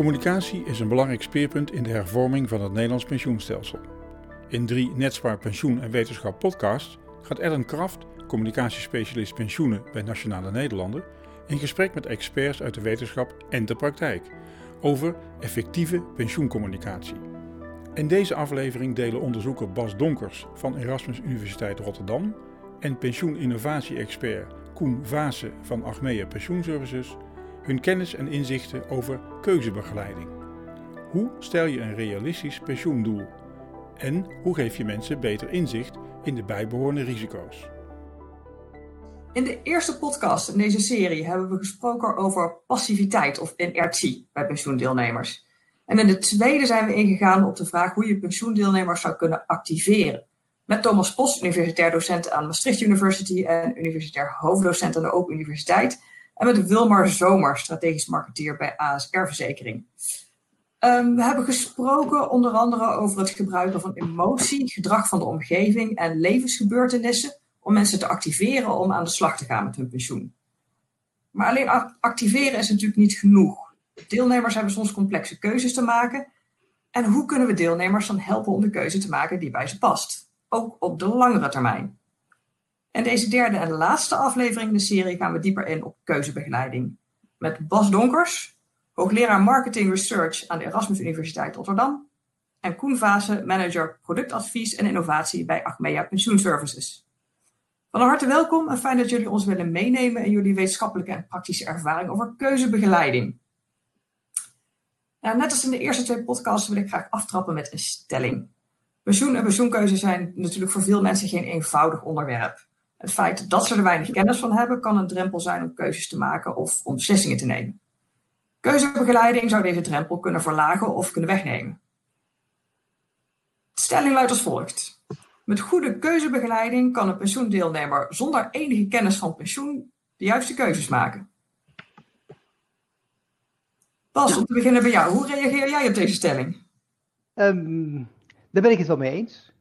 Communicatie is een belangrijk speerpunt in de hervorming van het Nederlands pensioenstelsel. In drie Netspaar Pensioen en Wetenschap podcast gaat Ellen Kraft, communicatiespecialist pensioenen bij Nationale Nederlanden, in gesprek met experts uit de wetenschap en de praktijk over effectieve pensioencommunicatie. In deze aflevering delen onderzoeker Bas Donkers van Erasmus Universiteit Rotterdam en pensioeninnovatie-expert Koen Vaassen van Achmea Pensioenservices hun kennis en inzichten over keuzebegeleiding. Hoe stel je een realistisch pensioendoel? En hoe geef je mensen beter inzicht in de bijbehorende risico's? In de eerste podcast in deze serie hebben we gesproken over passiviteit of inertie bij pensioendeelnemers. En in de tweede zijn we ingegaan op de vraag hoe je pensioendeelnemers zou kunnen activeren. Met Thomas Post, universitair docent aan Maastricht University en universitair hoofddocent aan de Open Universiteit. En met Wilmar Zomer, strategisch marketeer bij ASR Verzekering. Um, we hebben gesproken onder andere over het gebruiken van emotie, gedrag van de omgeving en levensgebeurtenissen om mensen te activeren om aan de slag te gaan met hun pensioen. Maar alleen activeren is natuurlijk niet genoeg. Deelnemers hebben soms complexe keuzes te maken. En hoe kunnen we deelnemers dan helpen om de keuze te maken die bij ze past? Ook op de langere termijn. In deze derde en laatste aflevering in de serie gaan we dieper in op keuzebegeleiding. Met Bas Donkers, hoogleraar Marketing Research aan de Erasmus Universiteit Rotterdam. En Koen Vase, manager productadvies en innovatie bij Achmea Pensioenservices. Van harte welkom en fijn dat jullie ons willen meenemen in jullie wetenschappelijke en praktische ervaring over keuzebegeleiding. Nou, net als in de eerste twee podcasts wil ik graag aftrappen met een stelling. Pensioen en pensioenkeuze zijn natuurlijk voor veel mensen geen eenvoudig onderwerp. Het feit dat ze er weinig kennis van hebben, kan een drempel zijn om keuzes te maken of om beslissingen te nemen. Keuzebegeleiding zou deze drempel kunnen verlagen of kunnen wegnemen. De stelling luidt als volgt. Met goede keuzebegeleiding kan een pensioendeelnemer zonder enige kennis van pensioen de juiste keuzes maken. Bas, om te beginnen bij jou. Hoe reageer jij op deze stelling? Um, daar ben ik het wel mee eens.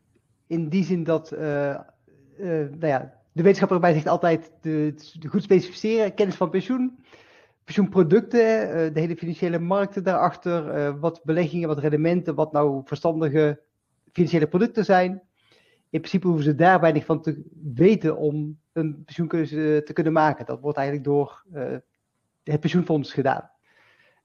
In die zin dat uh, uh, nou ja, de wetenschapper bij zegt altijd de, goed specificeren, kennis van pensioen, pensioenproducten, uh, de hele financiële markten daarachter, wat beleggingen, wat rendementen, wat nou verstandige financiële producten zijn. In principe hoeven ze daar weinig van te weten om een pensioenkeuze te kunnen maken. Dat wordt eigenlijk door het pensioenfonds gedaan.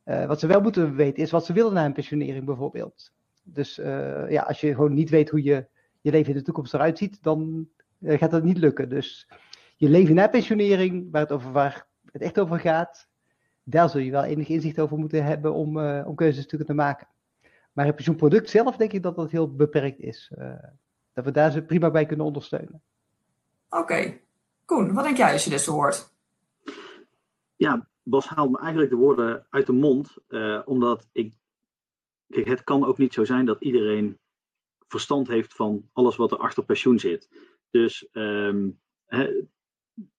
wat ze wel moeten weten is wat ze willen na een pensionering bijvoorbeeld. Dus uh, ja, als je gewoon niet weet hoe je je leven in de toekomst eruit ziet, dan uh, gaat dat niet lukken. Dus je leven na pensionering, waar het, over, waar het echt over gaat, daar zul je wel enig inzicht over moeten hebben om, uh, om keuzes te kunnen maken. Maar het pensioenproduct zelf denk ik dat dat heel beperkt is. dat we daar ze prima bij kunnen ondersteunen. Oké. Okay. Koen, wat denk jij als je dit zo hoort? Ja, Bas haalt me eigenlijk de woorden uit de mond, omdat ik Kijk, het kan ook niet zo zijn dat iedereen verstand heeft van alles wat er achter pensioen zit. Dus um,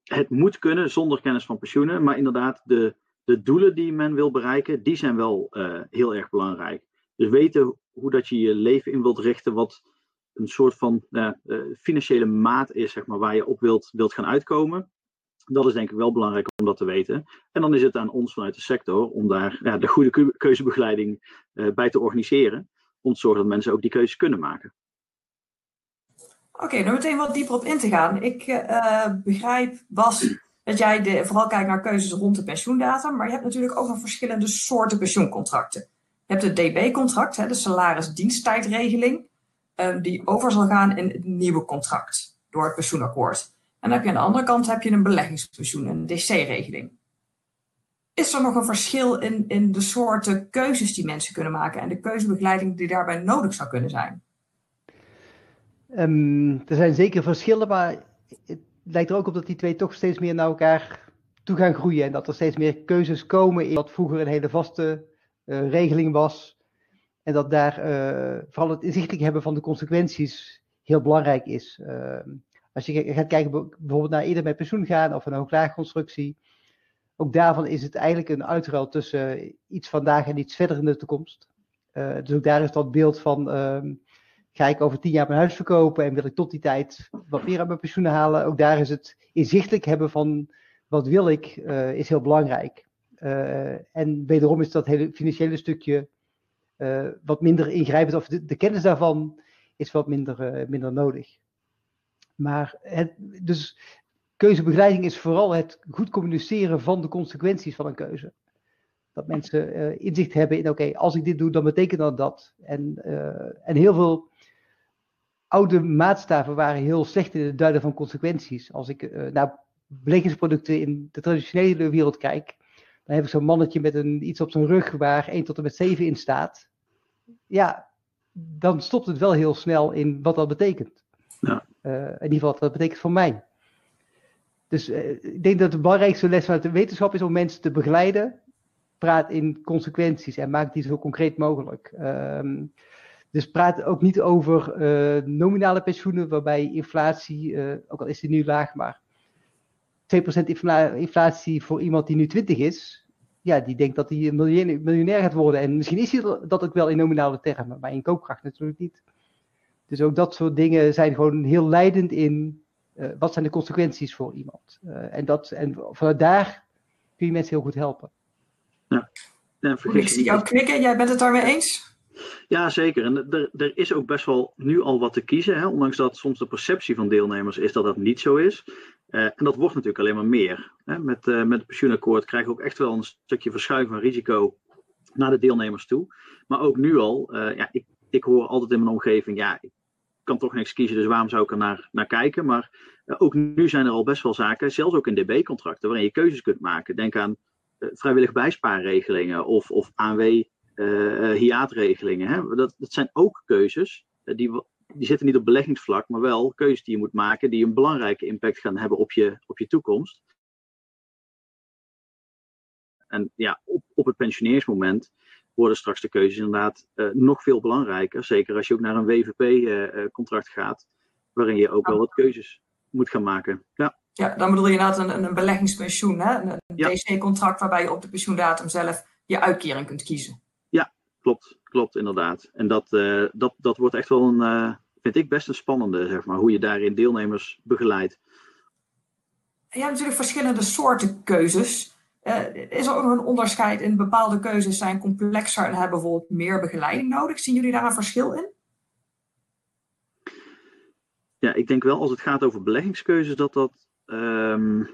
het moet kunnen zonder kennis van pensioenen, maar inderdaad, de, de doelen die men wil bereiken, die zijn wel uh, heel erg belangrijk. Dus weten hoe dat je je leven in wilt richten, wat een soort van uh, financiële maat is, zeg maar, waar je op wilt, wilt gaan uitkomen. Dat is denk ik wel belangrijk om dat te weten. En dan is het aan ons vanuit de sector om daar ja, de goede keuzebegeleiding uh, bij te organiseren. Om te zorgen dat mensen ook die keuzes kunnen maken. Oké, okay, meteen wat dieper op in te gaan. Ik uh, begrijp, Bas, dat jij de, vooral kijkt naar keuzes rond de pensioendata. Maar je hebt natuurlijk ook nog verschillende soorten pensioencontracten. Je hebt het DB-contract, de salarisdiensttijdregeling. Uh, die over zal gaan in het nieuwe contract door het pensioenakkoord. En dan heb je aan de andere kant heb je een beleggingspensioen, een DC-regeling. Is er nog een verschil in, in de soorten keuzes die mensen kunnen maken en de keuzebegeleiding die daarbij nodig zou kunnen zijn? Um, er zijn zeker verschillen, maar het lijkt er ook op dat die twee toch steeds meer naar elkaar toe gaan groeien. En dat er steeds meer keuzes komen in wat vroeger een hele vaste uh, regeling was. En dat daar uh, vooral het inzichtelijk hebben van de consequenties heel belangrijk is. Uh, als je gaat kijken bijvoorbeeld naar eerder met pensioen gaan of een hooglaagconstructie, ook daarvan is het eigenlijk een uitruil tussen iets vandaag en iets verder in de toekomst. Uh, dus ook daar is dat beeld van, uh, ga ik over tien jaar mijn huis verkopen en wil ik tot die tijd wat meer aan mijn pensioen halen. Ook daar is het inzichtelijk hebben van wat wil ik, uh, is heel belangrijk. en wederom is dat hele financiële stukje wat minder ingrijpend, of de, kennis daarvan is wat minder, minder nodig. Maar het, dus keuzebegeleiding is vooral het goed communiceren van de consequenties van een keuze. Dat mensen inzicht hebben in, oké, als ik dit doe, dan betekent dat dat. En, en heel veel oude maatstaven waren heel slecht in het duiden van consequenties. Als ik uh, naar beleggingsproducten in de traditionele wereld kijk, dan heb ik zo'n mannetje met een, iets op zijn rug waar 1 tot en met 7 in staat. Ja, dan stopt het wel heel snel in wat dat betekent. Ja. in ieder geval wat dat betekent voor mij. Dus uh, ik denk dat de belangrijkste les vanuit de wetenschap is om mensen te begeleiden. Praat in consequenties en maak die zo concreet mogelijk. Um, dus praat ook niet over uh, nominale pensioenen, waarbij inflatie, uh, ook al is die nu laag, maar 2% inflatie voor iemand die nu 20 is, ja, die denkt dat hij miljonair, miljonair gaat worden. En misschien is hij dat ook wel in nominale termen, maar in koopkracht natuurlijk niet. Dus ook dat soort dingen zijn gewoon heel leidend in uh, wat zijn de consequenties voor iemand. Uh, en, dat, en vanuit daar kun je mensen heel goed helpen. Ja. ja ik zie jou knikken, jij bent het daarmee eens? Ja, zeker. En er, er is ook best wel nu al wat te kiezen. Hè? Ondanks dat soms de perceptie van deelnemers is dat dat niet zo is. Uh, en dat wordt natuurlijk alleen maar meer. Hè? Met, uh, met het pensioenakkoord krijgen we ook echt wel een stukje verschuiving van risico naar de deelnemers toe. Maar ook nu al, uh, ja, ik, ik hoor altijd in mijn omgeving, ja, ik kan toch niks kiezen, dus waarom zou ik er naar, naar kijken? Maar ook nu zijn er al best wel zaken, zelfs ook in DB-contracten, waarin je keuzes kunt maken. Denk aan vrijwillig bijspaarregelingen of, of ANW uh, hiaatregelingen. Hè? Dat, dat zijn ook keuzes. Uh, die, die zitten niet op beleggingsvlak, maar wel keuzes die je moet maken die een belangrijke impact gaan hebben op je, op je toekomst. En ja, op, op het pensioneersmoment worden straks de keuzes inderdaad uh, nog veel belangrijker. Zeker als je ook naar een WVP-contract gaat, waarin je ook wel wat keuzes moet gaan maken. Ja. Ja, dan bedoel je inderdaad een, een beleggingspensioen, hè? een, een ja. DC-contract waarbij je op de pensioendatum zelf je uitkering kunt kiezen. Klopt, klopt inderdaad. En dat, uh, dat, dat wordt echt wel een, uh, vind ik best een spannende, zeg maar, hoe je daarin deelnemers begeleidt. Je hebt natuurlijk verschillende soorten keuzes. Uh, is er ook nog een onderscheid in bepaalde keuzes zijn complexer en hebben bijvoorbeeld meer begeleiding nodig? Zien jullie daar een verschil in? Ja, ik denk wel als het gaat over beleggingskeuzes dat dat um,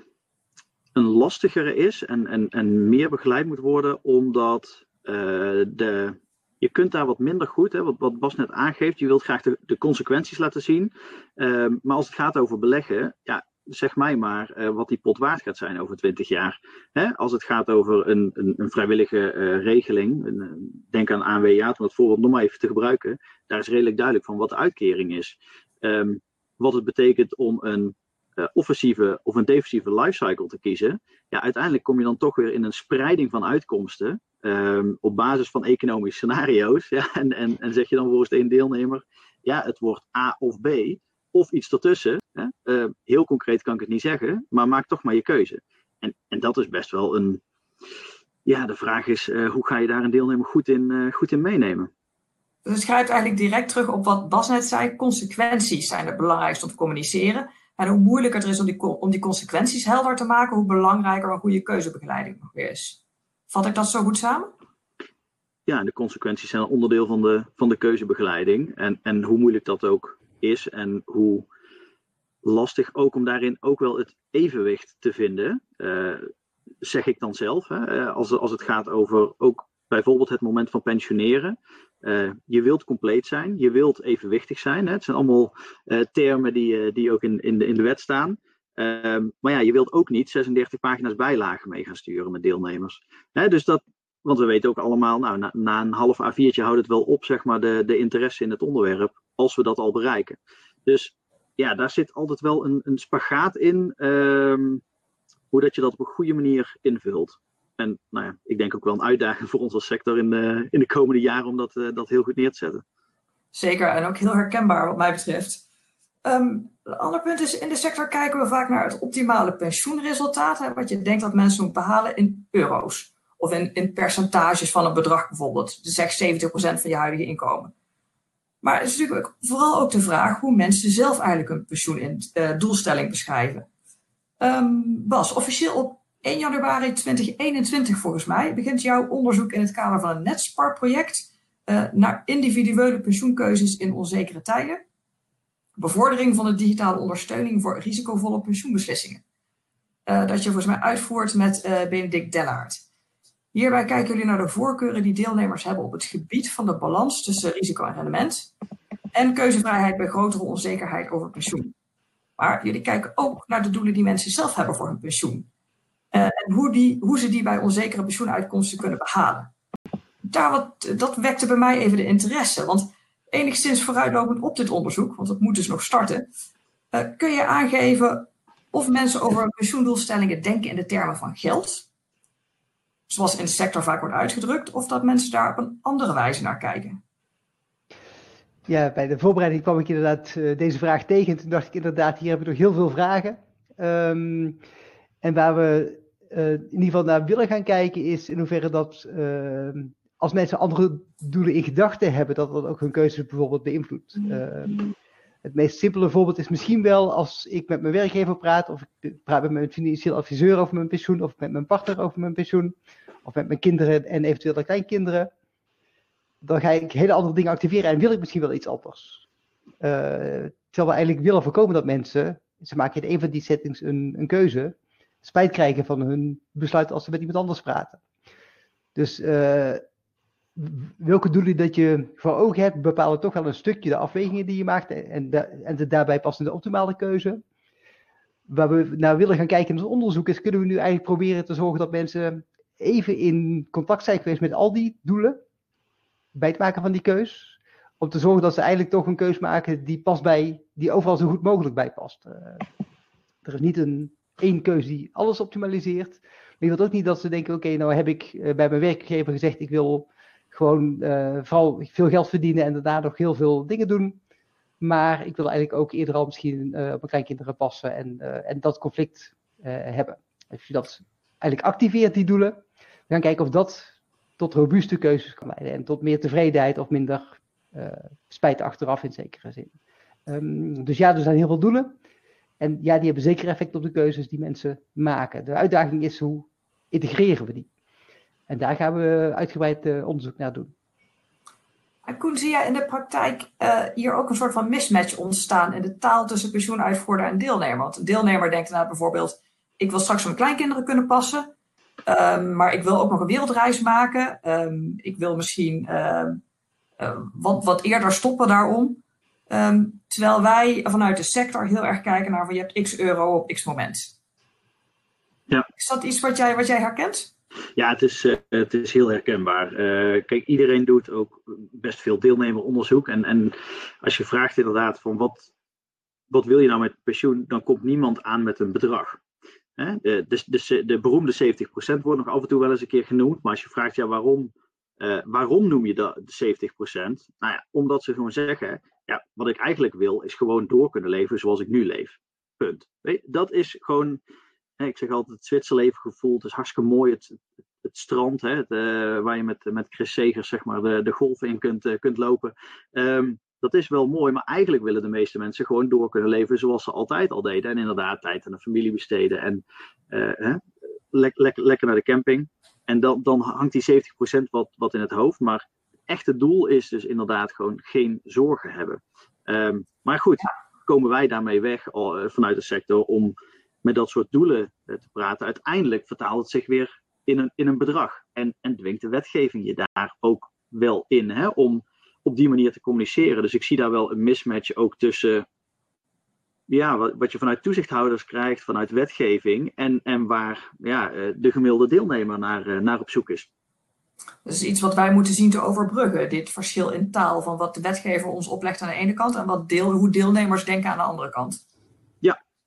een lastigere is en, en, en meer begeleid moet worden, omdat de, je kunt daar wat minder goed, hè, wat, wat Bas net aangeeft, je wilt graag de, de consequenties laten zien. Uh, maar als het gaat over beleggen, ja, zeg mij maar uh, wat die pot waard gaat zijn over 20 jaar. Hè? Als het gaat over een, een, een vrijwillige uh, regeling, een, denk aan ANWA, om het voorbeeld nog maar even te gebruiken, daar is redelijk duidelijk van wat de uitkering is. Um, wat het betekent om een offensieve of een defensieve lifecycle te kiezen, ja, uiteindelijk kom je dan toch weer in een spreiding van uitkomsten um, op basis van economische scenario's. Ja, en, en, zeg je dan volgens één deelnemer, ja, het wordt A of B of iets ertussen. Hè? Uh, heel concreet kan ik het niet zeggen, maar maak toch maar je keuze. En, en dat is best wel een. Ja, de vraag is, uh, hoe ga je daar een deelnemer goed in, goed in meenemen? Het schrijft eigenlijk direct terug op wat Bas net zei. Consequenties zijn het belangrijkste om te communiceren. En hoe moeilijker het is om die, om die consequenties helder te maken, hoe belangrijker een goede keuzebegeleiding nog weer is. Vat ik dat zo goed samen? Ja, en de consequenties zijn onderdeel van de, van de keuzebegeleiding. En, en hoe moeilijk dat ook is en hoe lastig ook om daarin ook wel het evenwicht te vinden, uh, zeg ik dan zelf. Hè, eh, als, als het gaat over ook bijvoorbeeld het moment van pensioneren. Uh, je wilt compleet zijn, je wilt evenwichtig zijn. Hè? Het zijn allemaal termen die, die ook in, in, de, in de wet staan. Ehm, maar ja, je wilt ook niet 36 pagina's bijlagen mee gaan sturen met deelnemers. Dus dat, want we weten ook allemaal, nou, na, een half A4'tje houdt het wel op, zeg maar, de, de interesse in het onderwerp, als we dat al bereiken. Dus ja, daar zit altijd wel een, een spagaat in, um, hoe dat je dat op een goede manier invult. En nou ja, ik denk ook wel een uitdaging voor ons als sector in de, in de komende jaren om dat, uh, dat heel goed neer te zetten. Zeker, en ook heel herkenbaar wat mij betreft. Um, een ander punt is, in de sector kijken we vaak naar het optimale pensioenresultaat. Hè, wat je denkt dat mensen moeten behalen in euro's. Of in, in percentages van een bedrag bijvoorbeeld. Dus zeg 70% van je huidige inkomen. Maar het is natuurlijk vooral ook de vraag hoe mensen zelf eigenlijk een pensioendoelstelling uh, beschrijven. Um, Bas, officieel op 1 januari 2021 volgens mij begint jouw onderzoek in het kader van het NetSpar-project uh, naar individuele pensioenkeuzes in onzekere tijden. Bevordering van de digitale ondersteuning voor risicovolle pensioenbeslissingen. Uh, dat je volgens mij uitvoert met uh, Benedict Dellaert. Hierbij kijken jullie naar de voorkeuren die deelnemers hebben op het gebied van de balans tussen risico en rendement en keuzevrijheid bij grotere onzekerheid over pensioen. Maar jullie kijken ook naar de doelen die mensen zelf hebben voor hun pensioen. Uh, en hoe, die, hoe ze die bij onzekere pensioenuitkomsten kunnen behalen. Daar wat, dat wekte bij mij even de interesse. Want enigszins vooruitlopend op dit onderzoek, want dat moet dus nog starten, uh, kun je aangeven of mensen over pensioendoelstellingen denken in de termen van geld, zoals in de sector vaak wordt uitgedrukt, of dat mensen daar op een andere wijze naar kijken. Ja, bij de voorbereiding kwam ik inderdaad uh, deze vraag tegen. Toen dacht ik inderdaad, hier hebben we nog heel veel vragen. Um, en waar we uh, in ieder geval naar willen gaan kijken is in hoeverre dat uh, als mensen andere doelen in gedachten hebben, dat dat ook hun keuzes bijvoorbeeld beïnvloedt. Uh, het meest simpele voorbeeld is misschien wel als ik met mijn werkgever praat, of ik praat met mijn financieel adviseur over mijn pensioen, of met mijn partner over mijn pensioen, of met mijn kinderen en eventueel de kleinkinderen. Dan ga ik hele andere dingen activeren en wil ik misschien wel iets anders. terwijl we eigenlijk willen voorkomen dat mensen, ze maken in een van die settings een, een keuze, spijt krijgen van hun besluit als ze met iemand anders praten. Dus uh, welke doelen dat je voor ogen hebt, bepalen toch wel een stukje de afwegingen die je maakt en de, en de daarbij passende optimale keuze. Waar we naar willen gaan kijken in het onderzoek is, kunnen we nu eigenlijk proberen te zorgen dat mensen even in contact zijn geweest met al die doelen, bij het maken van die keus, om te zorgen dat ze eigenlijk toch een keus maken die past bij, die overal zo goed mogelijk bij past. Uh, er is niet een één keuze die alles optimaliseert. Maar je wilt ook niet dat ze denken, oké, nou heb ik uh, bij mijn werkgever gezegd, ik wil gewoon uh, vooral veel geld verdienen en daarna nog heel veel dingen doen. Maar ik wil eigenlijk ook eerder al misschien uh, op mijn kleinkinderen passen en, en dat conflict hebben. Als je dat eigenlijk activeert, die doelen, gaan kijken of dat tot robuuste keuzes kan leiden. En tot meer tevredenheid of minder spijt achteraf in zekere zin. Um, dus ja, er zijn heel veel doelen. En ja, die hebben zeker effect op de keuzes die mensen maken. De uitdaging is hoe integreren we die? En daar gaan we uitgebreid uh, onderzoek naar doen. En Koen, zie jij in de praktijk uh, hier ook een soort van mismatch ontstaan in de taal tussen pensioenuitvoerder en deelnemer? Want een deelnemer denkt nou bijvoorbeeld, ik wil straks mijn kleinkinderen kunnen passen, um, maar ik wil ook nog een wereldreis maken. Um, ik wil misschien um, uh, wat, wat eerder stoppen daarom. Um, terwijl wij vanuit de sector heel erg kijken naar van je hebt x euro op x moment. Ja. Is dat iets wat jij, wat jij herkent? Ja, het is, uh, het is heel herkenbaar. Uh, kijk, iedereen doet ook best veel deelnemeronderzoek. En, en als je vraagt inderdaad van wat, wat wil je nou met pensioen, dan komt niemand aan met een bedrag. Hè? De, de, de, de beroemde 70% wordt nog af en toe wel eens een keer genoemd. Maar als je vraagt, ja, waarom, uh, waarom noem je dat de 70%? Nou ja, omdat ze gewoon zeggen, ja, wat ik eigenlijk wil, is gewoon door kunnen leven zoals ik nu leef. Punt. Dat is gewoon, hè, ik zeg altijd, het Zwitserleven gevoel. Het is hartstikke mooi, het, het, het strand, hè, het, uh, waar je met, met Chris Segers zeg maar, de, de golven in kunt, uh, kunt lopen. Um, dat is wel mooi, maar eigenlijk willen de meeste mensen gewoon door kunnen leven zoals ze altijd al deden. En inderdaad tijd aan de familie besteden en uh, hè, le le lekker naar de camping. En dan, dan hangt die 70% wat, wat in het hoofd. Maar echte doel is dus inderdaad gewoon geen zorgen hebben. Um, maar goed, komen wij daarmee weg vanuit de sector om met dat soort doelen uh, te praten? Uiteindelijk vertaalt het zich weer in een, in een bedrag. En, en dwingt de wetgeving je daar ook wel in hè, om op die manier te communiceren. Dus ik zie daar wel een mismatch ook tussen ja, wat, wat je vanuit toezichthouders krijgt, vanuit wetgeving en, en waar ja, uh, de gemiddelde deelnemer naar, naar op zoek is. Dat is iets wat wij moeten zien te overbruggen. Dit verschil in taal van wat de wetgever ons oplegt aan de ene kant en wat hoe deelnemers denken aan de andere kant.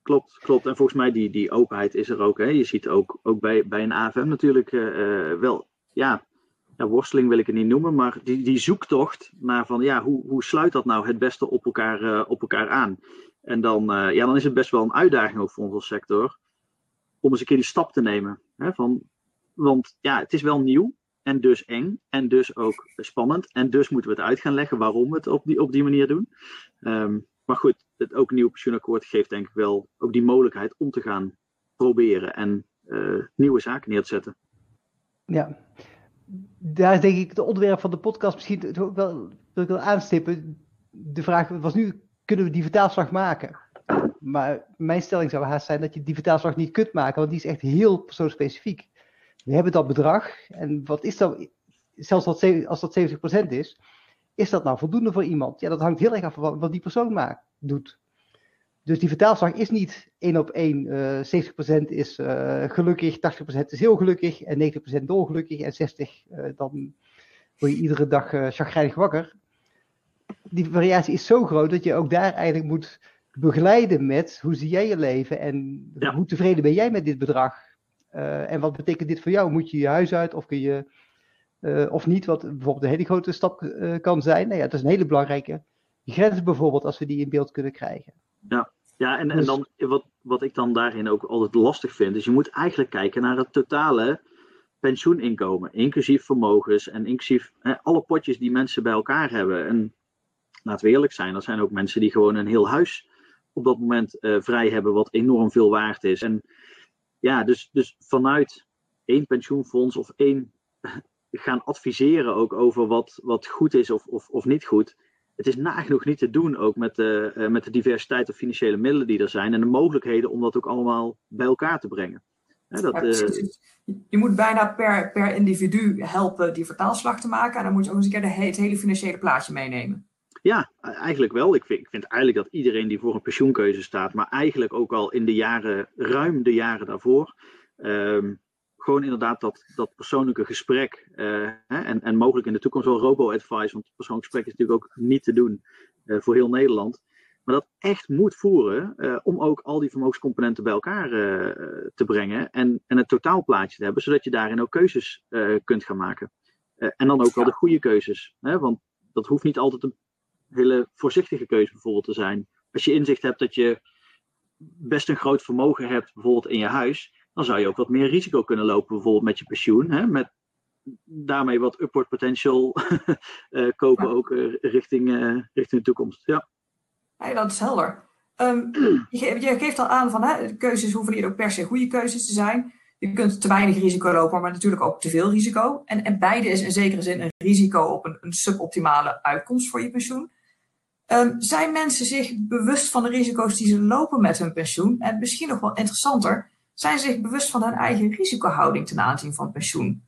Klopt. klopt. En volgens mij die, die openheid is er ook. Hè. Je ziet ook, ook bij, bij een AFM natuurlijk uh, wel, ja, ja, worsteling wil ik het niet noemen, maar die, die zoektocht naar van ja, hoe, hoe sluit dat nou het beste op elkaar, uh, op elkaar aan? En dan, ja, dan is het best wel een uitdaging ook voor onze sector om eens een keer die stap te nemen. Hè, van, want ja, het is wel nieuw en dus eng en dus ook spannend. En dus moeten we het uit gaan leggen waarom we het op die, op die manier doen. Um, maar goed, het ook een nieuw pensioenakkoord geeft denk ik wel ook die mogelijkheid om te gaan proberen. En nieuwe zaken neer te zetten. Ja, daar is denk ik het onderwerp van de podcast misschien ook wel, wil ik wel aanstippen. De vraag was nu, kunnen we die vertaalslag maken? Maar mijn stelling zou haast zijn dat je die vertaalslag niet kunt maken, want die is echt heel persoonsspecifiek. We hebben dat bedrag en wat is dat, zelfs als dat 70% is, is dat nou voldoende voor iemand? Ja, dat hangt heel erg af van wat die persoon maakt, doet. Dus die vertaalslag is niet één op één. Uh, 70% is uh, gelukkig, 80% is heel gelukkig en 90% dolgelukkig en 60% uh, dan word je iedere dag uh, chagrijnig wakker. Die variatie is zo groot dat je ook daar eigenlijk moet begeleiden met hoe zie jij je leven en ja. hoe tevreden ben jij met dit bedrag? En wat betekent dit voor jou? Moet je je huis uit of kun je uh, of niet? Wat bijvoorbeeld een hele grote stap uh, kan zijn. Nou ja, dat is een hele belangrijke grens bijvoorbeeld als we die in beeld kunnen krijgen. Ja, ja en, dus... en dan wat, wat ik dan daarin ook altijd lastig vind, is je moet eigenlijk kijken naar het totale pensioeninkomen, inclusief vermogens en inclusief alle potjes die mensen bij elkaar hebben. En laten we eerlijk zijn, er zijn ook mensen die gewoon een heel huis op dat moment uh, vrij hebben, wat enorm veel waard is. En ja, dus, dus vanuit één pensioenfonds of één gaan adviseren ook over wat, wat goed is of, of, of niet goed. Het is nagenoeg niet te doen ook met de, uh, met de diversiteit of financiële middelen die er zijn en de mogelijkheden om dat ook allemaal bij elkaar te brengen. Dat, uh, je moet bijna per, per individu helpen die vertaalslag te maken en dan moet je ook eens een keer de, het hele financiële plaatje meenemen. Ja, eigenlijk wel. Ik vind, ik vind eigenlijk dat iedereen die voor een pensioenkeuze staat, maar eigenlijk ook al in de jaren, ruim de jaren daarvoor, um, gewoon inderdaad dat, dat persoonlijke gesprek uh, hè, en, en mogelijk in de toekomst wel robo-advice, want persoonlijk gesprek is natuurlijk ook niet te doen uh, voor heel Nederland. Maar dat echt moet voeren uh, om ook al die vermogenscomponenten bij elkaar te brengen en, en het totaalplaatje te hebben, zodat je daarin ook keuzes kunt gaan maken. en dan ook wel de goede keuzes. Hè, want dat hoeft niet altijd een hele voorzichtige keuze bijvoorbeeld te zijn. Als je inzicht hebt dat je best een groot vermogen hebt, bijvoorbeeld in je huis, dan zou je ook wat meer risico kunnen lopen, bijvoorbeeld met je pensioen. Hè, met daarmee wat upward potential uh, kopen ook uh, richting, uh, richting de toekomst. Ja. Hey, dat is helder. Um, je, je, geeft al aan van hè, de keuzes hoeven niet ook per se goede keuzes te zijn. Je kunt te weinig risico lopen, maar natuurlijk ook te veel risico. En, en beide is in zekere zin een risico op een, een suboptimale uitkomst voor je pensioen. Um, zijn mensen zich bewust van de risico's die ze lopen met hun pensioen? En misschien nog wel interessanter, zijn zich bewust van hun eigen risicohouding ten aanzien van pensioen?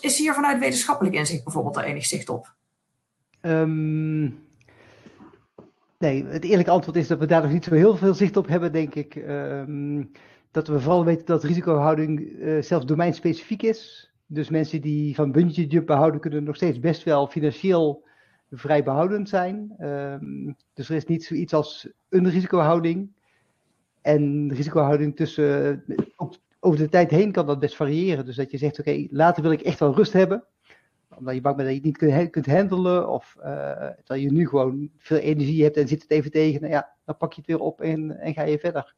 Is hier vanuit wetenschappelijk inzicht bijvoorbeeld enig zicht op? Um, nee, het eerlijke antwoord is dat we daar nog niet zo heel veel zicht op hebben, denk ik. Um, dat we vooral weten dat risicohouding uh, zelfs domeinspecifiek is. Dus mensen die van bungee jumpen houden, kunnen nog steeds best wel financieel vrij behoudend zijn. Um, dus er is niet zoiets als een risicohouding. En de risicohouding tussen, ook over de tijd heen kan dat best variëren. Dus dat je zegt, oké, later wil ik echt wel rust hebben. Omdat je bang bent dat je het niet kunt, handelen. Of dat je nu gewoon veel energie hebt en zit het even tegen. Nou ja, dan pak je het weer op en, en ga je verder.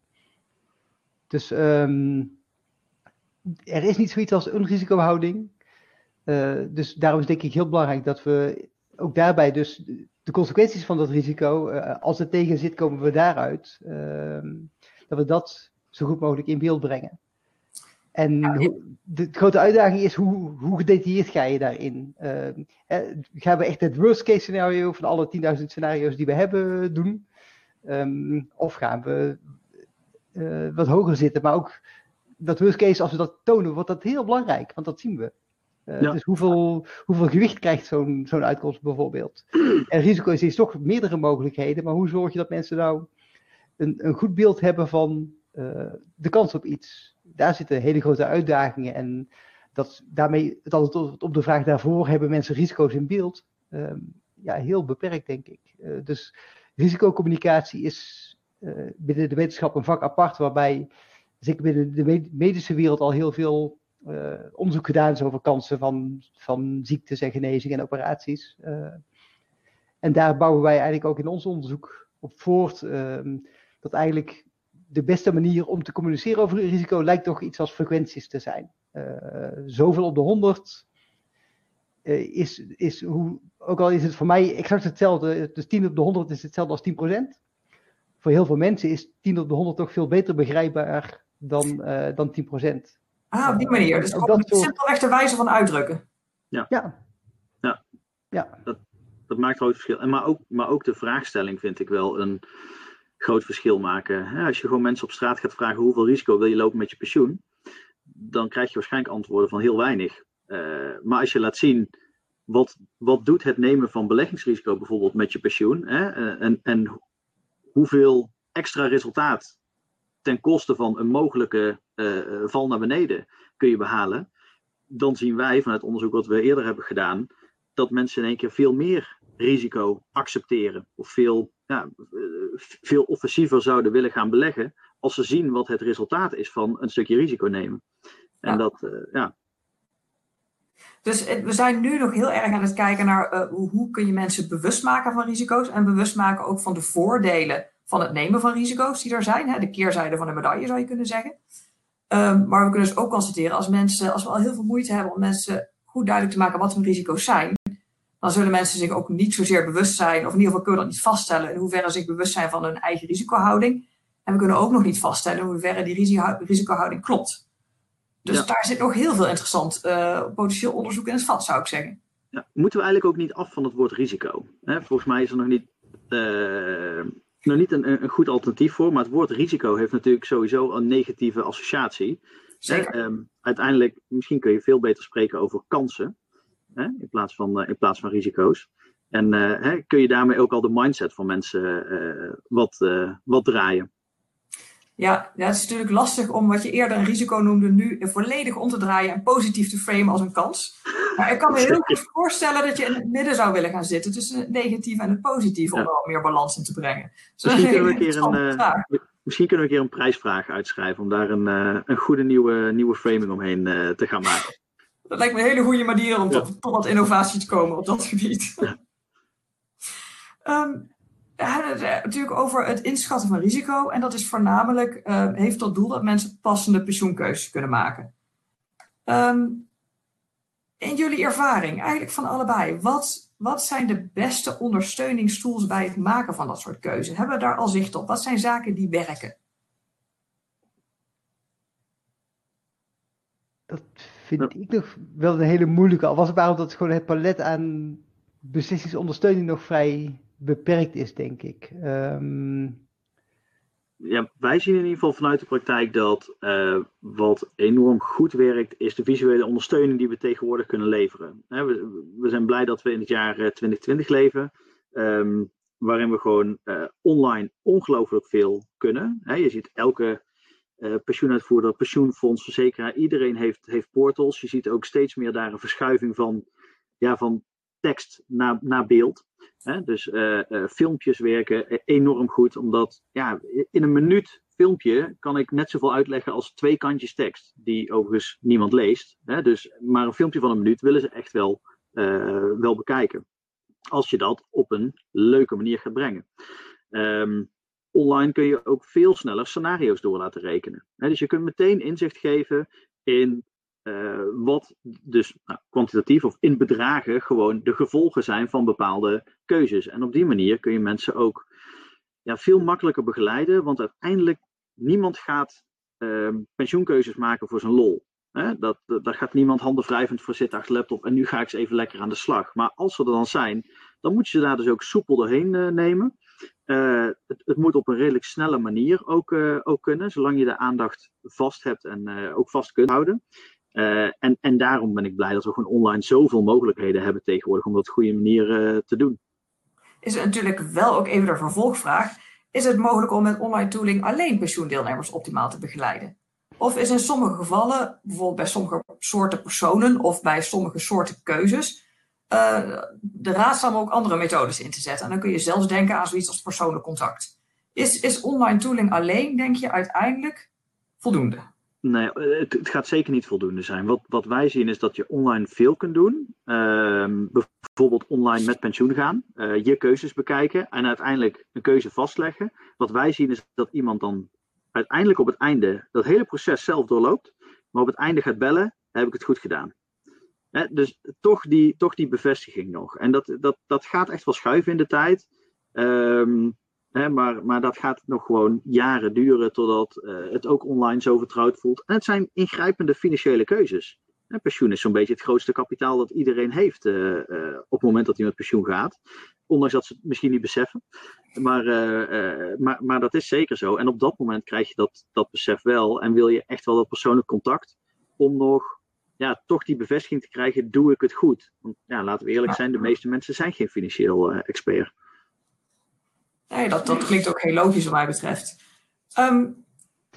Dus um, er is niet zoiets als een risicohouding. Uh, dus daarom is denk ik heel belangrijk dat we ook daarbij dus de consequenties van dat risico, als het tegen zit, komen we daaruit. Dat we dat zo goed mogelijk in beeld brengen. En ja, hoe, de grote uitdaging is hoe, hoe gedetailleerd ga je daarin? Uh, gaan we echt het worst case scenario van alle 10.000 scenario's die we hebben doen? Um, of gaan we uh, wat hoger zitten? Maar ook dat worst case, als we dat tonen, wordt dat heel belangrijk, want dat zien we. Uh, ja. Dus hoeveel, hoeveel gewicht krijgt zo'n zo'n uitkomst bijvoorbeeld? En risico is, is toch meerdere mogelijkheden, maar hoe zorg je dat mensen nou een, een goed beeld hebben van uh, de kans op iets? Daar zitten hele grote uitdagingen en dat, daarmee, het antwoord op de vraag daarvoor, hebben mensen risico's in beeld? Uh, ja, heel beperkt denk ik. Uh, dus risicocommunicatie is binnen de wetenschap een vak apart, waarbij zeker binnen de medische wereld al heel veel onderzoek gedaan is over kansen van, van ziektes en genezing en operaties. En daar bouwen wij eigenlijk ook in ons onderzoek op voort. Uh, dat eigenlijk de beste manier om te communiceren over risico lijkt toch iets als frequenties te zijn. zoveel op de 100 is, is hoe, ook al is het voor mij exact hetzelfde, dus 10 op de 100 is hetzelfde als 10%. Voor heel veel mensen is 10 op de 100 toch veel beter begrijpbaar dan, uh, dan 10%. Ah, op die manier. Dus dat simpelweg de wijze van uitdrukken. Ja. Ja. ja. ja. Dat, dat maakt groot verschil. En maar, ook, maar ook de vraagstelling vind ik wel een groot verschil maken. Als je gewoon mensen op straat gaat vragen hoeveel risico wil je lopen met je pensioen, dan krijg je waarschijnlijk antwoorden van heel weinig. Uh, maar als je laat zien wat, wat doet het nemen van beleggingsrisico bijvoorbeeld met je pensioen eh, en, en hoeveel extra resultaat ten koste van een mogelijke uh, val naar beneden kun je behalen, dan zien wij vanuit onderzoek wat we eerder hebben gedaan, dat mensen in één keer veel meer risico accepteren of veel, ja, veel offensiever zouden willen gaan beleggen als ze zien wat het resultaat is van een stukje risico nemen. En dat, uh, ja. Dus we zijn nu nog heel erg aan het kijken naar uh, hoe kun je mensen bewust maken van risico's en bewust maken ook van de voordelen van het nemen van risico's die er zijn. Hè? De keerzijde van de medaille zou je kunnen zeggen. Um, maar we kunnen dus ook constateren als mensen, als we al heel veel moeite hebben om mensen goed duidelijk te maken wat hun risico's zijn, dan zullen mensen zich ook niet zozeer bewust zijn, of in ieder geval kunnen we dat niet vaststellen, in hoeverre ze zich bewust zijn van hun eigen risicohouding. En we kunnen ook nog niet vaststellen in hoeverre die risicohouding klopt. Dus daar zit nog heel veel interessant uh, potentieel onderzoek in het vat, zou ik zeggen. Ja, moeten we eigenlijk ook niet af van het woord risico? Hè? Volgens mij is er nog niet, uh, nog niet een, een, goed alternatief voor, maar het woord risico heeft natuurlijk sowieso een negatieve associatie. Zeker. Um, uiteindelijk, misschien kun je veel beter spreken over kansen hè? In, plaats van, uh, in plaats van risico's. En hè, kun je daarmee ook al de mindset van mensen wat, wat draaien. Ja, ja, het is natuurlijk lastig om wat je eerder een risico noemde, nu volledig om te draaien en positief te framen als een kans. Maar ik kan me heel goed voorstellen dat je in het midden zou willen gaan zitten tussen het negatieve en het positieve, om er wat meer balans in te brengen. Dus misschien, kunnen we een keer een, misschien kunnen we een keer een prijsvraag uitschrijven om daar een, uh, een goede nieuwe, nieuwe framing omheen uh, te gaan maken. Dat lijkt me een hele goede manier om ja. tot, tot wat innovatie te komen op dat gebied. Um, we hebben het natuurlijk over het inschatten van risico. En dat is voornamelijk, uh, heeft tot doel dat mensen passende pensioenkeuzes kunnen maken. Um, in jullie ervaring, eigenlijk van allebei, wat, wat zijn de beste ondersteuningstools bij het maken van dat soort keuzes? Hebben we daar al zicht op? Wat zijn zaken die werken? Vind ik nog wel een hele moeilijke. Al was het maar omdat gewoon het palet aan beslissingsondersteuning nog vrij beperkt is, denk ik. Um... Ja, wij zien in ieder geval vanuit de praktijk dat uh, wat enorm goed werkt, is de visuele ondersteuning die we tegenwoordig kunnen leveren. we, we, zijn blij dat we in het jaar 2020 eh, leven, um, waarin we gewoon uh, online ongelooflijk veel kunnen. je ziet elke uh, pensioenuitvoerder, pensioenfonds, verzekeraar, iedereen heeft, heeft portals. Je ziet ook steeds meer daar een verschuiving van, ja, van tekst naar, naar beeld. Hè? Dus uh, uh, filmpjes werken enorm goed, omdat ja, in een minuut filmpje kan ik net zoveel uitleggen als twee kantjes tekst, die overigens niemand leest. Hè? Dus, maar een filmpje van een minuut willen ze echt wel, wel bekijken. Als je dat op een leuke manier gaat brengen. Um, online kun je ook veel sneller scenario's door laten rekenen. Dus je kunt meteen inzicht geven in uh, wat dus nou, kwantitatief of in bedragen gewoon de gevolgen zijn van bepaalde keuzes. En op die manier kun je mensen ook ja, veel makkelijker begeleiden, want uiteindelijk niemand gaat uh, pensioenkeuzes maken voor zijn lol. Dat, dat, daar gaat niemand handen wrijvend voor zitten achter laptop en nu ga ik eens even lekker aan de slag. Maar als ze er dan zijn, dan moet je ze daar dus ook soepel doorheen uh, nemen. Uh, het, moet op een redelijk snelle manier ook, uh, ook kunnen, zolang je de aandacht vast hebt en ook vast kunt houden. En, en daarom ben ik blij dat we gewoon online zoveel mogelijkheden hebben tegenwoordig om dat op een goede manier te doen. Is natuurlijk wel ook even de vervolgvraag. Is het mogelijk om met online tooling alleen pensioendeelnemers optimaal te begeleiden? Of is in sommige gevallen, bijvoorbeeld bij sommige soorten personen of bij sommige soorten keuzes, uh, de raadzaam ook andere methodes in te zetten? En dan kun je zelfs denken aan zoiets als persoonlijk contact. Is, is online tooling alleen, denk je, uiteindelijk voldoende? Nee, het, het, gaat zeker niet voldoende zijn. Wat, wat wij zien is dat je online veel kunt doen. Uh, bijvoorbeeld online met pensioen gaan, uh, je keuzes bekijken en uiteindelijk een keuze vastleggen. Wat wij zien is dat iemand dan uiteindelijk op het einde dat hele proces zelf doorloopt, maar op het einde gaat bellen, heb ik het goed gedaan. Dus toch die, toch die bevestiging nog. En dat, dat, dat gaat echt wel schuiven in de tijd. Um, Hè, maar, maar dat gaat nog gewoon jaren duren totdat het ook online zo vertrouwd voelt. En het zijn ingrijpende financiële keuzes. pensioen is zo'n beetje het grootste kapitaal dat iedereen heeft op het moment dat hij met pensioen gaat. Ondanks dat ze het misschien niet beseffen. Maar, maar, maar dat is zeker zo. En op dat moment krijg je dat, dat besef wel. En wil je echt wel dat persoonlijk contact om nog ja, toch die bevestiging te krijgen, doe ik het goed? Want ja, laten we eerlijk zijn, de meeste mensen zijn geen financieel uh, expert. Nee, dat, dat klinkt ook heel logisch wat mij betreft. Um,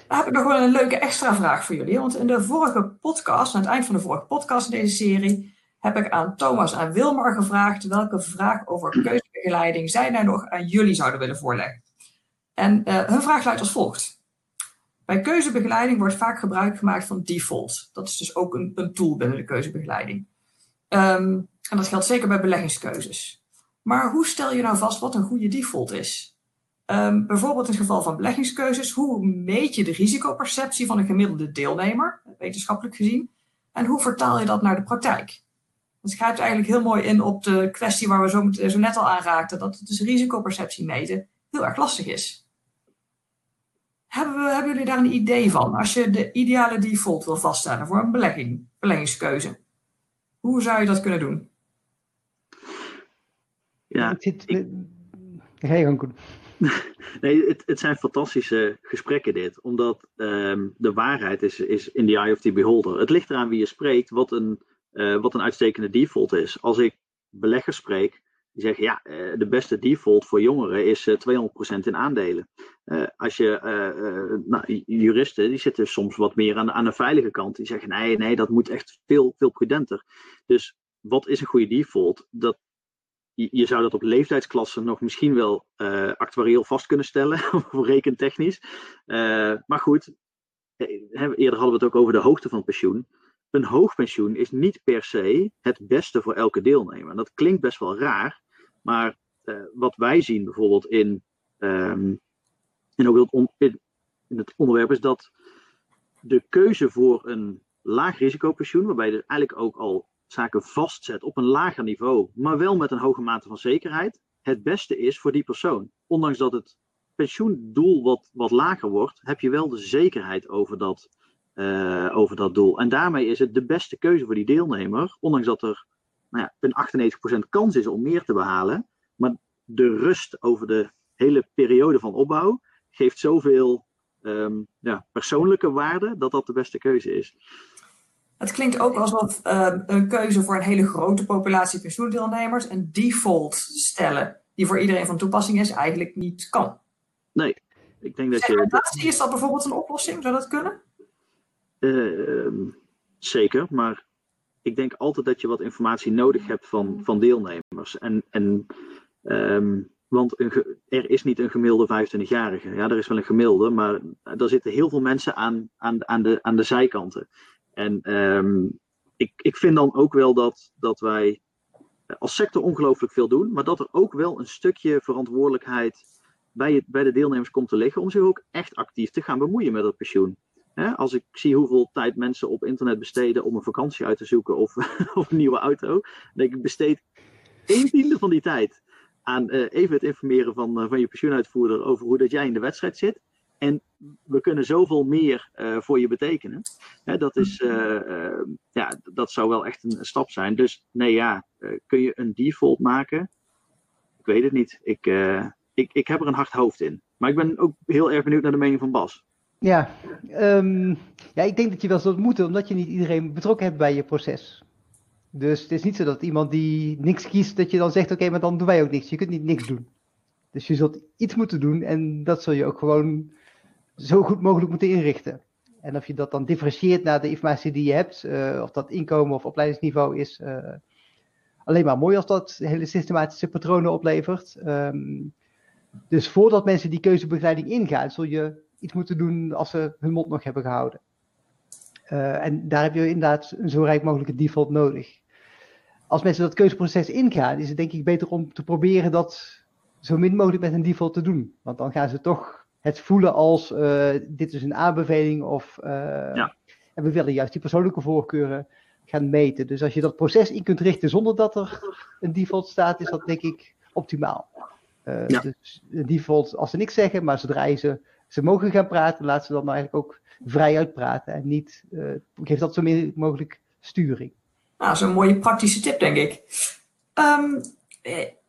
dan heb ik nog wel een leuke extra vraag voor jullie. Want in de vorige podcast, aan het eind van de vorige podcast in deze serie, heb ik aan Thomas en Wilmar gevraagd welke vraag over keuzebegeleiding zij nou nog aan jullie zouden willen voorleggen. En uh, hun vraag luidt als volgt. Bij keuzebegeleiding wordt vaak gebruik gemaakt van default. Dat is dus ook een, tool binnen de keuzebegeleiding. Um, en dat geldt zeker bij beleggingskeuzes. Maar hoe stel je nou vast wat een goede default is? Um, bijvoorbeeld in het geval van beleggingskeuzes, hoe meet je de risicoperceptie van een gemiddelde deelnemer, wetenschappelijk gezien, en hoe vertaal je dat naar de praktijk? Het grijpt eigenlijk heel mooi in op de kwestie waar we zo, zo net al aan raakten, dat het dus risicoperceptie meten heel erg lastig is. Hebben, we, hebben jullie daar een idee van? Als je de ideale default wil vaststellen voor een belegging, beleggingskeuze, hoe zou je dat kunnen doen? Ja, ik zit. Ik... Ga je goed. Nee, het, het, zijn fantastische gesprekken dit. Omdat um, de waarheid is, is in the eye of the beholder. Het ligt eraan wie je spreekt, wat een, uh, wat een uitstekende default is. Als ik beleggers spreek, die zeggen ja, eh, de beste default voor jongeren is 200% eh, in aandelen. Uh, als je, uh, nou, juristen die zitten soms wat meer aan aan de veilige kant. Die zeggen nee, nee, dat moet echt veel, veel prudenter. Dus wat is een goede default? Dat, je, je zou dat op leeftijdsklassen nog misschien wel actuarieel vast kunnen stellen, of rekentechnisch. maar goed, eerder hadden we het ook over de hoogte van pensioen een hoog pensioen is niet per se het beste voor elke deelnemer. Dat klinkt best wel raar, maar wat wij zien bijvoorbeeld in, um, in, ook in, het onderwerp is dat de keuze voor een laag risicopensioen, waarbij je dus eigenlijk ook al zaken vastzet op een lager niveau, maar wel met een hoge mate van zekerheid, het beste is voor die persoon. Ondanks dat het pensioendoel wat, wat lager wordt, heb je wel de zekerheid over dat, uh, over dat doel. En daarmee is het de beste keuze voor die deelnemer, ondanks dat er nou ja, een 98% kans is om meer te behalen. Maar de rust over de hele periode van opbouw geeft zoveel um, ja, persoonlijke waarde dat dat de beste keuze is. Het klinkt ook alsof uh, een keuze voor een hele grote populatie pensioendeelnemers een default stellen die voor iedereen van toepassing is, eigenlijk niet kan. Nee, ik denk dat je. Is dat bijvoorbeeld een oplossing? Zou dat kunnen? Uh, zeker, maar ik denk altijd dat je wat informatie nodig hebt van, van deelnemers. En, en, um, want er is niet een gemiddelde 25-jarige. Ja, er is wel een gemiddelde, maar er zitten heel veel mensen aan, aan, aan, de, aan de zijkanten. En um, ik, ik vind dan ook wel dat, dat wij als sector ongelooflijk veel doen, maar dat er ook wel een stukje verantwoordelijkheid bij, het, bij de deelnemers komt te liggen om zich ook echt actief te gaan bemoeien met het pensioen. als ik zie hoeveel tijd mensen op internet besteden om een vakantie uit te zoeken of, of een nieuwe auto, denk ik, besteed een tiende van die tijd aan uh, even het informeren van, uh, van je pensioenuitvoerder over hoe dat jij in de wedstrijd zit. En we kunnen zoveel meer uh, voor je betekenen. Hè, dat, is, ja, dat zou wel echt een, stap zijn. Dus nee, ja, kun je een default maken? Ik weet het niet. Ik, ik, ik heb er een hard hoofd in. Maar ik ben ook heel erg benieuwd naar de mening van Bas. Ja, um, ja ik denk dat je wel zult moeten, omdat je niet iedereen betrokken hebt bij je proces. Dus het is niet zo dat iemand die niks kiest, dat je dan zegt, oké, maar dan doen wij ook niks. Je kunt niet niks doen. Dus je zult iets moeten doen en dat zul je ook gewoon zo goed mogelijk moeten inrichten. En of je dat dan differentieert naar de informatie die je hebt, uh, of dat inkomen of opleidingsniveau is, uh, alleen maar mooi als dat hele systematische patronen oplevert. Um, dus voordat mensen die keuzebegeleiding ingaan, zul je iets moeten doen als ze hun mond nog hebben gehouden. Uh, en daar heb je inderdaad een zo rijk mogelijke default nodig. Als mensen dat keuzeproces ingaan, is het denk ik beter om te proberen dat zo min mogelijk met een default te doen. Want dan gaan ze toch het voelen als uh, dit is een aanbeveling of uh, ja. en we willen juist die persoonlijke voorkeuren gaan meten. Dus als je dat proces in kunt richten zonder dat er een default staat, is dat denk ik optimaal. Uh, Ja. Dus in default, als ze niks zeggen, maar zodra ze, ze mogen gaan praten, laat ze dan eigenlijk ook vrij uitpraten. En niet, uh, geef dat zo min mogelijk sturing. Nou, dat is een mooie praktische tip, denk ik. Um,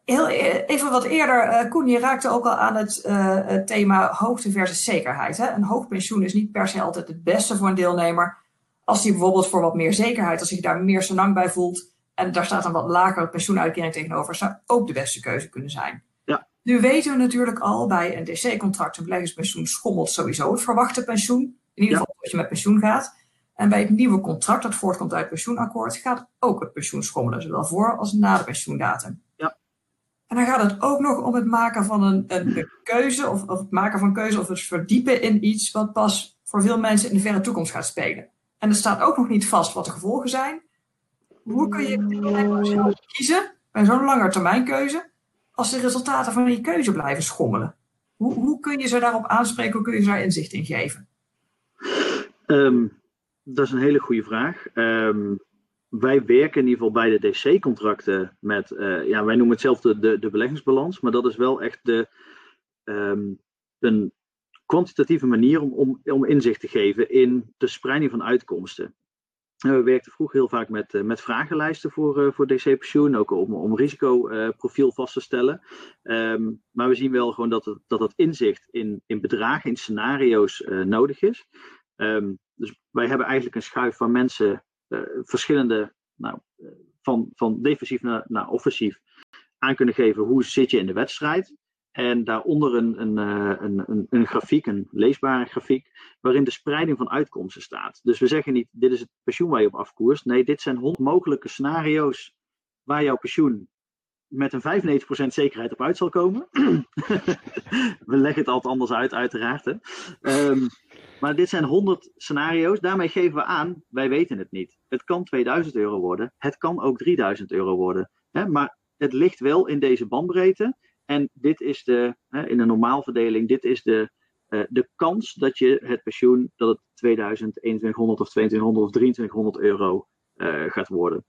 heel, even wat eerder, uh, Koen, je raakte ook al aan het, uh, het thema hoogte versus zekerheid. Hè? Een hoog pensioen is niet per se altijd het beste voor een deelnemer. Als hij bijvoorbeeld voor wat meer zekerheid, als hij daar meer senang bij voelt en daar staat een wat lagere pensioenuitkering tegenover, zou ook de beste keuze kunnen zijn. Ja. Nu weten we natuurlijk al bij een DC-contract, een beleggingspensioen, schommelt sowieso het verwachte pensioen. In ieder geval als je met pensioen gaat. En bij het nieuwe contract dat voortkomt uit het pensioenakkoord gaat ook het pensioen schommelen, zowel voor als na de pensioendatum. Ja. En dan gaat het ook nog om het maken van een, een keuze, of, of het maken van keuze of het verdiepen in iets wat pas voor veel mensen in de verre toekomst gaat spelen. En er staat ook nog niet vast wat de gevolgen zijn. Hoe kun je kiezen bij zo'n langetermijnkeuze als de resultaten van die keuze blijven schommelen? Hoe, hoe kun je ze daarop aanspreken? Hoe kun je ze daar inzicht in geven? Um, dat is een hele goede vraag. Um, wij werken in ieder geval bij de DC-contracten met, uh, ja, wij noemen het zelf de, de, beleggingsbalans, maar dat is wel echt de, um, een kwantitatieve manier om, om, om inzicht te geven in de spreiding van uitkomsten. En we werkten vroeger heel vaak met, uh, met vragenlijsten voor, uh, voor DC-pensioen, ook om, om risicoprofiel vast te stellen. Um, maar we zien wel gewoon dat dat het inzicht in, in bedragen, in scenario's nodig is. Um, dus wij hebben eigenlijk een schuif van mensen, uh, verschillende, nou, van, van defensief naar, naar offensief, aan kunnen geven hoe zit je in de wedstrijd. En daaronder een, een, een, een, een grafiek, een leesbare grafiek, waarin de spreiding van uitkomsten staat. Dus we zeggen niet, dit is het pensioen waar je op afkoerst. Nee, dit zijn honderd mogelijke scenario's waar jouw pensioen met een 95% zekerheid op uit zal komen. we leggen het altijd anders uit, uiteraard. Hè. Um, maar dit zijn 100 scenario's. Daarmee geven we aan, wij weten het niet. Het kan 2000 euro worden. Het kan ook 3000 euro worden. Hè? Maar het ligt wel in deze bandbreedte. En dit is de, hè, in een normaalverdeling, dit is de, uh, de kans dat je het pensioen, dat het 2000, 2100 of 2200 of 2300 euro uh, gaat worden.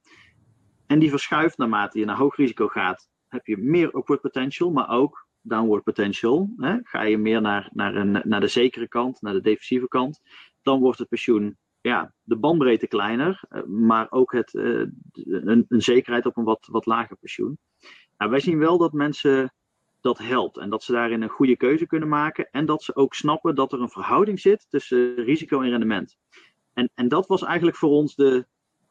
En die verschuift naarmate je naar hoog risico gaat, heb je meer upward potential, maar ook downward potential. Hè? Ga je meer naar, naar, een, naar de zekere kant, naar de defensieve kant, dan wordt het pensioen, ja, de bandbreedte kleiner, maar ook het, uh, een, een, zekerheid op een wat, wat lager pensioen. Nou, wij zien wel dat mensen dat helpt en dat ze daarin een goede keuze kunnen maken en dat ze ook snappen dat er een verhouding zit tussen risico en rendement. En, en dat was eigenlijk voor ons de,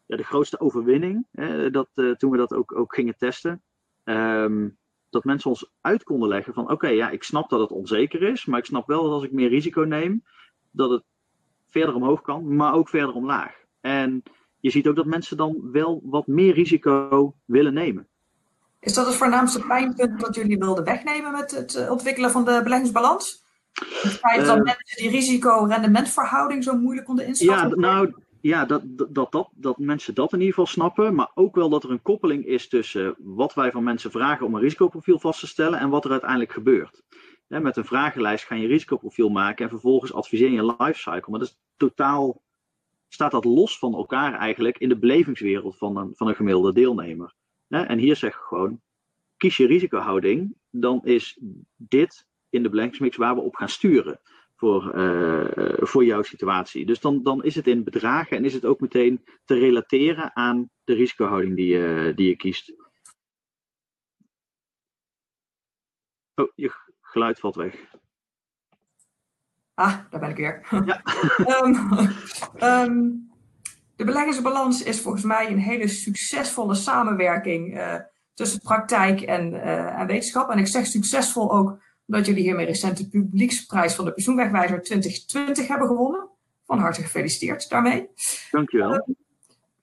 ja, de grootste overwinning, hè, dat, uh, toen we dat ook, ook gingen testen. Um, dat mensen ons uit konden leggen van oké, okay, ja, ik snap dat het onzeker is, maar ik snap wel dat als ik meer risico neem, dat het verder omhoog kan, maar ook verder omlaag. En je ziet ook dat mensen dan wel wat meer risico willen nemen. Is dat het voornaamste pijnpunt dat jullie wilden wegnemen met het ontwikkelen van de beleggingsbalans? Het feit dat uh, mensen die risico-rendementverhouding zo moeilijk konden inschatten? Ja, nou, ja, dat, dat, dat, dat mensen dat in ieder geval snappen, maar ook wel dat er een koppeling is tussen wat wij van mensen vragen om een risicoprofiel vast te stellen en wat er uiteindelijk gebeurt. Met een vragenlijst ga je een risicoprofiel maken en vervolgens adviseer je een lifecycle. Maar dat is totaal, staat dat los van elkaar eigenlijk in de belevingswereld van een, van een gemiddelde deelnemer. En hier zeg ik gewoon, kies je risicohouding, dan is dit in de beleggingsmix waar we op gaan sturen voor, uh, voor jouw situatie. Dus dan, dan is het in bedragen en is het ook meteen te relateren aan de risicohouding die je, die je kiest. Oh, je geluid valt weg. Ah, daar ben ik weer. Ja. um, um, de beleggingsbalans is volgens mij een hele succesvolle samenwerking uh, tussen praktijk en, uh, en wetenschap. En ik zeg succesvol ook omdat jullie hiermee recent de publieksprijs van de pensioenwegwijzer 2020 hebben gewonnen. Van harte gefeliciteerd daarmee. Dankjewel. Uh,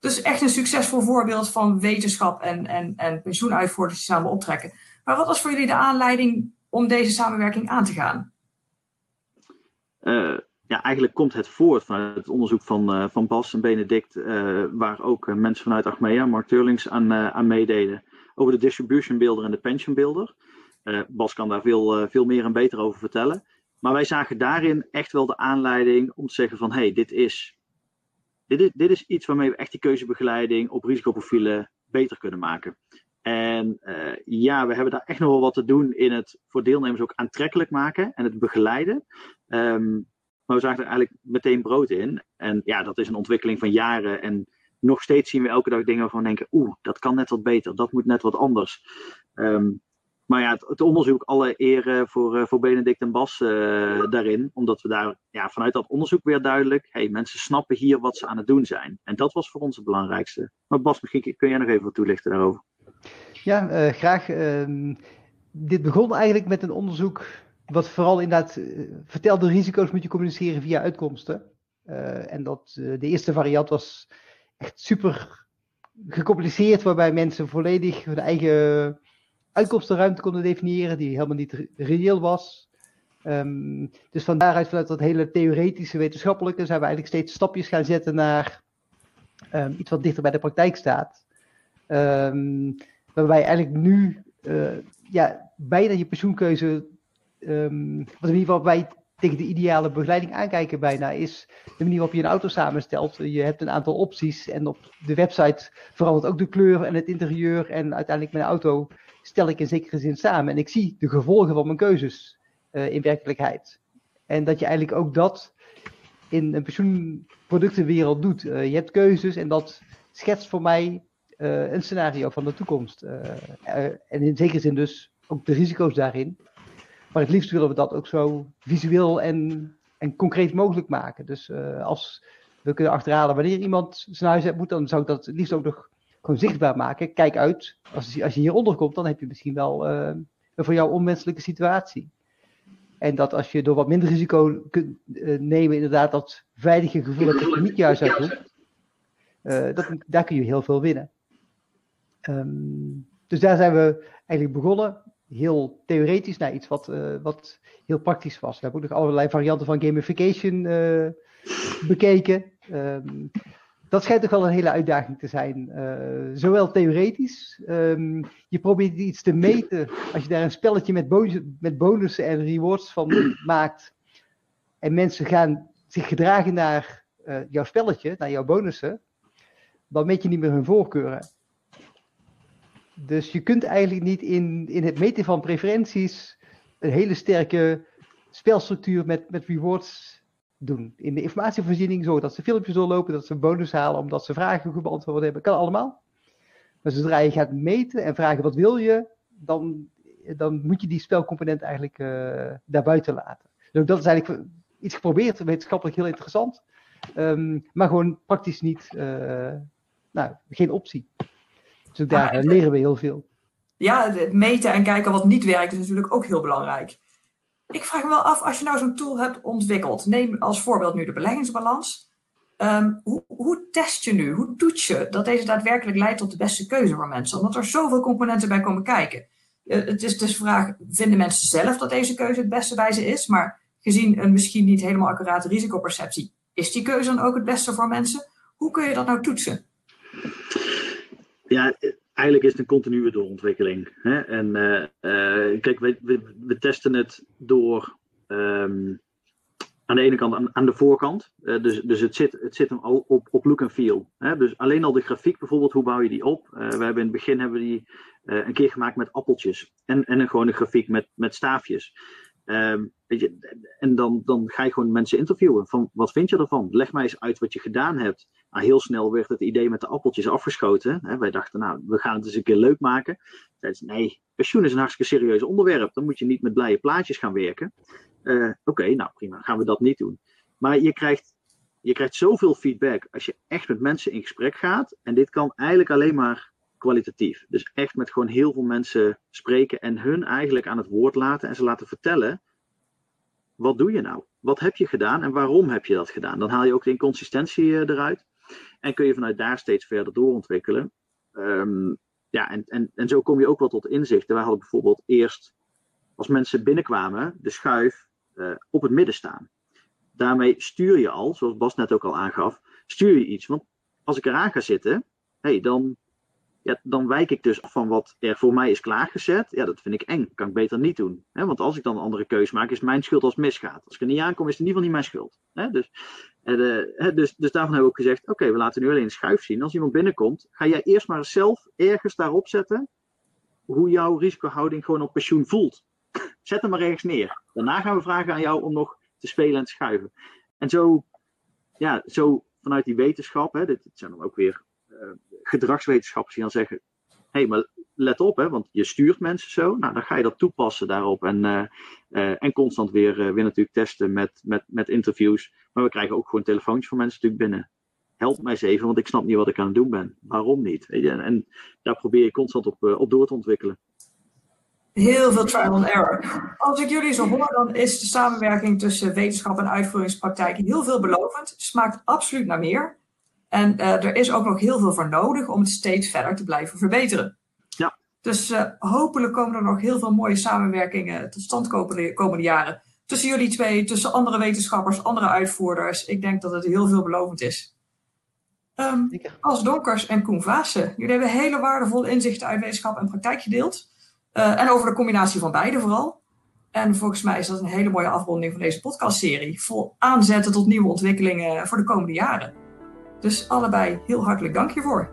dus echt een succesvol voorbeeld van wetenschap en, en, en pensioenuitvoerders die samen optrekken. Maar wat was voor jullie de aanleiding om deze samenwerking aan te gaan? Uh, ja, eigenlijk komt het voort vanuit het onderzoek van, uh, van Bas en Benedict, uh, waar ook mensen vanuit Achmea, Mark Turlings, aan, aan meededen, over de distribution builder en de pension builder. Uh, Bas kan daar veel, uh, veel meer en beter over vertellen. Maar wij zagen daarin echt wel de aanleiding om te zeggen van... hé, hey, dit, is, dit, is, dit is iets waarmee we echt die keuzebegeleiding op risicoprofielen beter kunnen maken. En uh, ja, we hebben daar echt nog wel wat te doen in het voor deelnemers ook aantrekkelijk maken en het begeleiden. Um, maar we zagen er eigenlijk meteen brood in. En ja, dat is een ontwikkeling van jaren. En nog steeds zien we elke dag dingen waarvan we denken, oeh, dat kan net wat beter, dat moet net wat anders. Um, maar ja, het, onderzoek, alle ere voor, uh, voor Benedict en Bas uh, daarin. Omdat we daar ja, vanuit dat onderzoek weer duidelijk, hey, mensen snappen hier wat ze aan het doen zijn. En dat was voor ons het belangrijkste. Maar Bas, misschien kun jij nog even wat toelichten daarover. Ja, uh, graag. Ehm, dit begon eigenlijk met een onderzoek wat vooral inderdaad vertelde risico's moet je communiceren via uitkomsten. en dat de eerste variant was echt super gecompliceerd, waarbij mensen volledig hun eigen uitkomstenruimte konden definiëren, die helemaal niet reëel was. Um, dus van daaruit, vanuit dat hele theoretische wetenschappelijke, zijn we eigenlijk steeds stapjes gaan zetten naar um, iets wat dichter bij de praktijk staat. Um, waarbij eigenlijk nu uh, ja, bijna je pensioenkeuze, wat in ieder geval wij tegen de ideale begeleiding aankijken bijna, is de manier waarop je een auto samenstelt. Je hebt een aantal opties en op de website verandert ook de kleur en het interieur en uiteindelijk mijn auto stel ik in zekere zin samen. En ik zie de gevolgen van mijn keuzes uh, in werkelijkheid. En dat je eigenlijk ook dat in een pensioenproductenwereld doet. Uh, je hebt keuzes en dat schetst voor mij uh, een scenario van de toekomst. en in zekere zin dus ook de risico's daarin. Maar het liefst willen we dat ook zo visueel en, en concreet mogelijk maken. Dus als we kunnen achterhalen wanneer iemand zijn huis hebt moet, dan zou ik dat het liefst ook nog gewoon zichtbaar maken. Kijk uit, als, als je hieronder komt, dan heb je misschien wel uh, een voor jou onwenselijke situatie. En dat als je door wat minder risico kunt uh, nemen, inderdaad dat veilige gevoel dat je niet juist uit doet, uh, dat, daar kun je heel veel winnen. Um, dus daar zijn we eigenlijk begonnen. Heel theoretisch naar iets wat, wat heel praktisch was. We hebben ook nog allerlei varianten van gamification bekeken. Um, dat schijnt toch wel een hele uitdaging te zijn. Uh, zowel theoretisch, um, je probeert iets te meten. Als je daar een spelletje met, met bonussen en rewards van maakt. En mensen gaan zich gedragen naar uh, jouw spelletje, naar jouw bonussen. Dan meet je niet meer hun voorkeuren. Dus je kunt eigenlijk niet in, in het meten van preferenties een hele sterke spelstructuur met, met rewards doen. In de informatievoorziening zorgen dat ze filmpjes doorlopen, dat ze een bonus halen omdat ze vragen goed beantwoord hebben. Kan allemaal. Maar zodra je gaat meten en vragen wat wil je, dan, dan moet je die spelcomponent eigenlijk uh, daarbuiten laten. Dus dat is eigenlijk iets geprobeerd, wetenschappelijk heel interessant. Um, maar gewoon praktisch niet, uh, nou, geen optie. Dus daar ah, leren we heel veel. Ja, het meten en kijken wat niet werkt is natuurlijk ook heel belangrijk. Ik vraag me wel af, als je nou zo'n tool hebt ontwikkeld, neem als voorbeeld nu de beleggingsbalans. Um, hoe, hoe, test je nu, hoe toets je dat deze daadwerkelijk leidt tot de beste keuze voor mensen? Omdat er zoveel componenten bij komen kijken. Uh, het is dus de vraag, vinden mensen zelf dat deze keuze het beste bij ze is? Maar gezien een misschien niet helemaal accurate risicoperceptie, is die keuze dan ook het beste voor mensen? Hoe kun je dat nou toetsen? Ja, eigenlijk is het een continue doorontwikkeling. Hè? En uh, kijk, we, we, testen het door um, aan de ene kant aan, de voorkant. Uh, dus dus het, zit, het zit hem op, op look en feel. Hè? Dus alleen al de grafiek bijvoorbeeld, hoe bouw je die op? we hebben in het begin hebben we die een keer gemaakt met appeltjes. En, en een gewone grafiek met, met staafjes. Je, en dan, dan ga je gewoon mensen interviewen. Van wat vind je ervan? Leg mij eens uit wat je gedaan hebt. Nou, heel snel werd het idee met de appeltjes afgeschoten. Hè. Wij dachten, nou, we gaan het eens een keer leuk maken. Nee, pensioen is een hartstikke serieus onderwerp. Dan moet je niet met blije plaatjes gaan werken. Uh, Oké, nou prima, gaan we dat niet doen. Maar je krijgt, je krijgt zoveel feedback als je echt met mensen in gesprek gaat. En dit kan eigenlijk alleen maar kwalitatief. Dus echt met gewoon heel veel mensen spreken en hun eigenlijk aan het woord laten en ze laten vertellen. Wat doe je nou? Wat heb je gedaan en waarom heb je dat gedaan? Dan haal je ook de inconsistentie eh, eruit. En kun je vanuit daar steeds verder doorontwikkelen. Um, ja, en, en, en zo kom je ook wel tot inzichten. Wij hadden bijvoorbeeld eerst, als mensen binnenkwamen, de schuif uh, op het midden staan. Daarmee stuur je al, zoals Bas net ook al aangaf, stuur je iets. Want als ik eraan ga zitten, hey, dan ja, dan wijk ik dus van wat er voor mij is klaargezet. Ja, dat vind ik eng. Kan ik beter niet doen. want als ik dan een andere keuze maak, is mijn schuld als het misgaat. Als ik er niet aankom, is het in ieder geval niet mijn schuld. dus, uh, dus, dus daarvan hebben we ook gezegd, oké, we laten nu alleen een schuif zien. Als iemand binnenkomt, ga jij eerst maar zelf ergens daarop zetten hoe jouw risicohouding gewoon op pensioen voelt. Zet hem maar ergens neer. Daarna gaan we vragen aan jou om nog te spelen en te schuiven. En zo, ja, zo vanuit die wetenschap, hè, dit, zijn dan ook weer uh, gedragswetenschappers die dan zeggen: hé, hey, maar let op, hè, want je stuurt mensen zo. Nou, dan ga je dat toepassen daarop en, uh, uh, en constant weer, weer natuurlijk testen met, met, met interviews. Maar we krijgen ook gewoon telefoontjes van mensen natuurlijk binnen help mij eens even, want ik snap niet wat ik aan het doen ben. Waarom niet? En, en daar probeer je constant op, op door te ontwikkelen. Heel veel trial and error. Als ik jullie zo hoor, dan is de samenwerking tussen wetenschap en uitvoeringspraktijk heel veelbelovend. Smaakt absoluut naar meer. En uh, er is ook nog heel veel voor nodig om het steeds verder te blijven verbeteren. Ja. Dus uh, hopelijk komen er nog heel veel mooie samenwerkingen tot stand komende, komende jaren. Tussen jullie twee, tussen andere wetenschappers, andere uitvoerders. Ik denk dat het heel veelbelovend is. Um, als Donkers en Koen Vaassen, jullie hebben hele waardevolle inzichten uit wetenschap en praktijk gedeeld. Uh, en over de combinatie van beide vooral. En volgens mij is dat een hele mooie afronding van deze podcastserie. Vol aanzetten tot nieuwe ontwikkelingen voor de komende jaren. Dus allebei heel hartelijk dank hiervoor.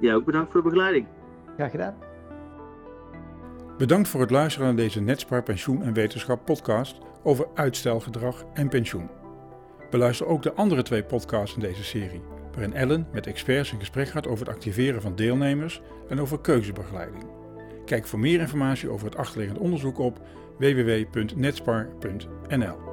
Ja, ook bedankt voor de begeleiding. Graag gedaan. Bedankt voor het luisteren naar deze Netspaar Pensioen en Wetenschap podcast over uitstelgedrag en pensioen. Beluister ook de andere twee podcasts in deze serie, waarin Ellen met experts in gesprek gaat over het activeren van deelnemers en over keuzebegeleiding. Kijk voor meer informatie over het achterliggende onderzoek op www.netspar.nl.